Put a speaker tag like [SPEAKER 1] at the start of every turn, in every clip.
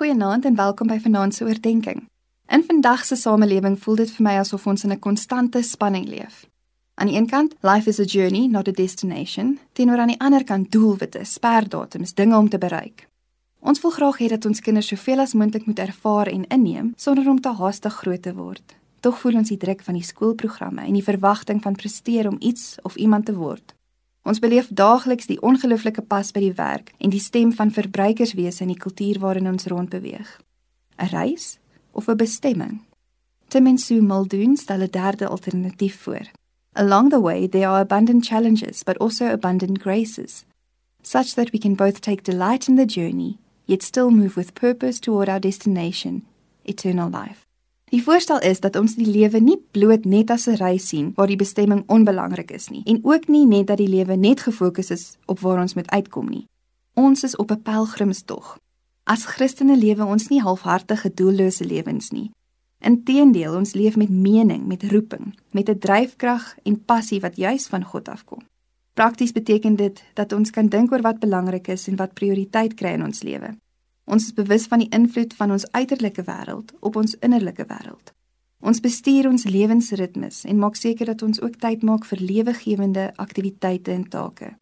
[SPEAKER 1] Goeienaand en welkom by Vanaand se oordeenking. In vandag se samelewing voel dit vir my asof ons in 'n konstante spanning leef. Aan die een kant, life is a journey, not a destination, teenoor aan die ander kant doelwitte, sperdatums, dinge om te bereik. Ons wil graag hê dat ons kinders soveel as moontlik moet ervaar en inneem sonder om te haastig groot te word. Tog voel ons die druk van die skoolprogramme en die verwagting van presteer om iets of iemand te word. Ons beleef daagliks die ongelooflike pas by die werk en die stem van verbruikerswese in die kultuur waarin ons rondbeweeg. 'n Reis of 'n bestemming? Temensu Muldoon stel 'n derde alternatief voor. Along the way there are abundant challenges but also abundant graces, such that we can both take delight in the journey yet still move with purpose toward our destination, eternal life. Die voorstel is dat ons die lewe nie bloot net as 'n reis sien waar die bestemming onbelangrik is nie en ook nie net dat die lewe net gefokus is op waar ons moet uitkom nie. Ons is op 'n pelgrimstog. As Christene lewe ons nie halfhartige doellose lewens nie. Inteendeel, ons leef met mening, met roeping, met 'n dryfkrag en passie wat juis van God afkom. Prakties beteken dit dat ons kan dink oor wat belangrik is en wat prioriteit kry in ons lewe. Ons is bewus van die invloed van ons uiterlike wêreld op ons innerlike wêreld. Ons bestuur ons lewensritmes en maak seker dat ons ook tyd maak vir lewegewende aktiwiteite en take.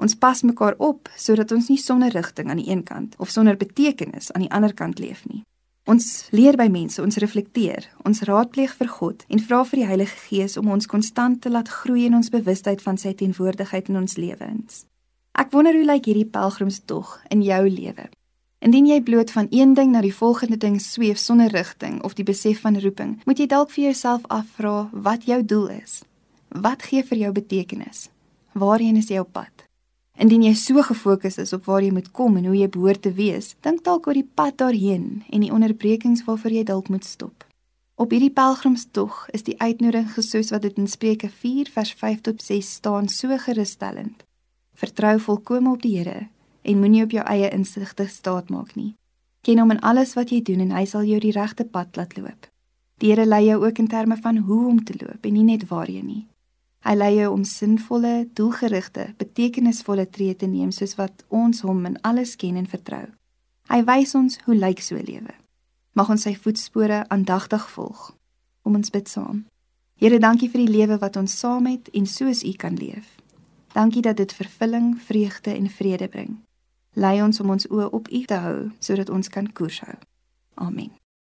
[SPEAKER 1] Ons pas mekaar op sodat ons nie sonder rigting aan die een kant of sonder betekenis aan die ander kant leef nie. Ons leer by mense, ons reflekteer, ons raadpleeg vir God en vra vir die Heilige Gees om ons konstant te laat groei in ons bewustheid van sy teenwoordigheid in ons lewens. Ek wonder hoe lyk hierdie pelgrimstog in jou lewe? Indien jy bloot van een ding na die volgende ding sweef sonder rigting of die besef van roeping, moet jy dalk vir jouself afvra wat jou doel is. Wat gee vir jou betekenis? Waarheen is jy op pad? Indien jy so gefokus is op waar jy moet kom en hoe jy behoort te wees, dink dalk oor die pad daarheen en die onderbrekings waarvoor jy dalk moet stop. Op hierdie pelgrimstog is die uitnodiging soos wat dit in Spreuke 4 vers 5 tot 6 staan so gerusstellend. Vertrou volkome op die Here en moenie op jou eie insigte staat maak nie. Ken hom in alles wat jy doen en hy sal jou die regte pad laat loop. Die Here lei jou ook in terme van hoe om te loop en nie net waarheen nie. Hy lei jou om sinvolle, doelgerigte, betekenisvolle tree te neem soos wat ons hom in alles ken en vertrou. Hy wys ons hoe lyk so lewe. Mag ons sy voetspore aandagtig volg. Om ons bid saam. Here, dankie vir die lewe wat ons saam het en soos U kan leef. Dankie dat dit vervulling, vreugde en vrede bring. Lei ons om ons oë op U te hou sodat ons kan koers hou. Amen.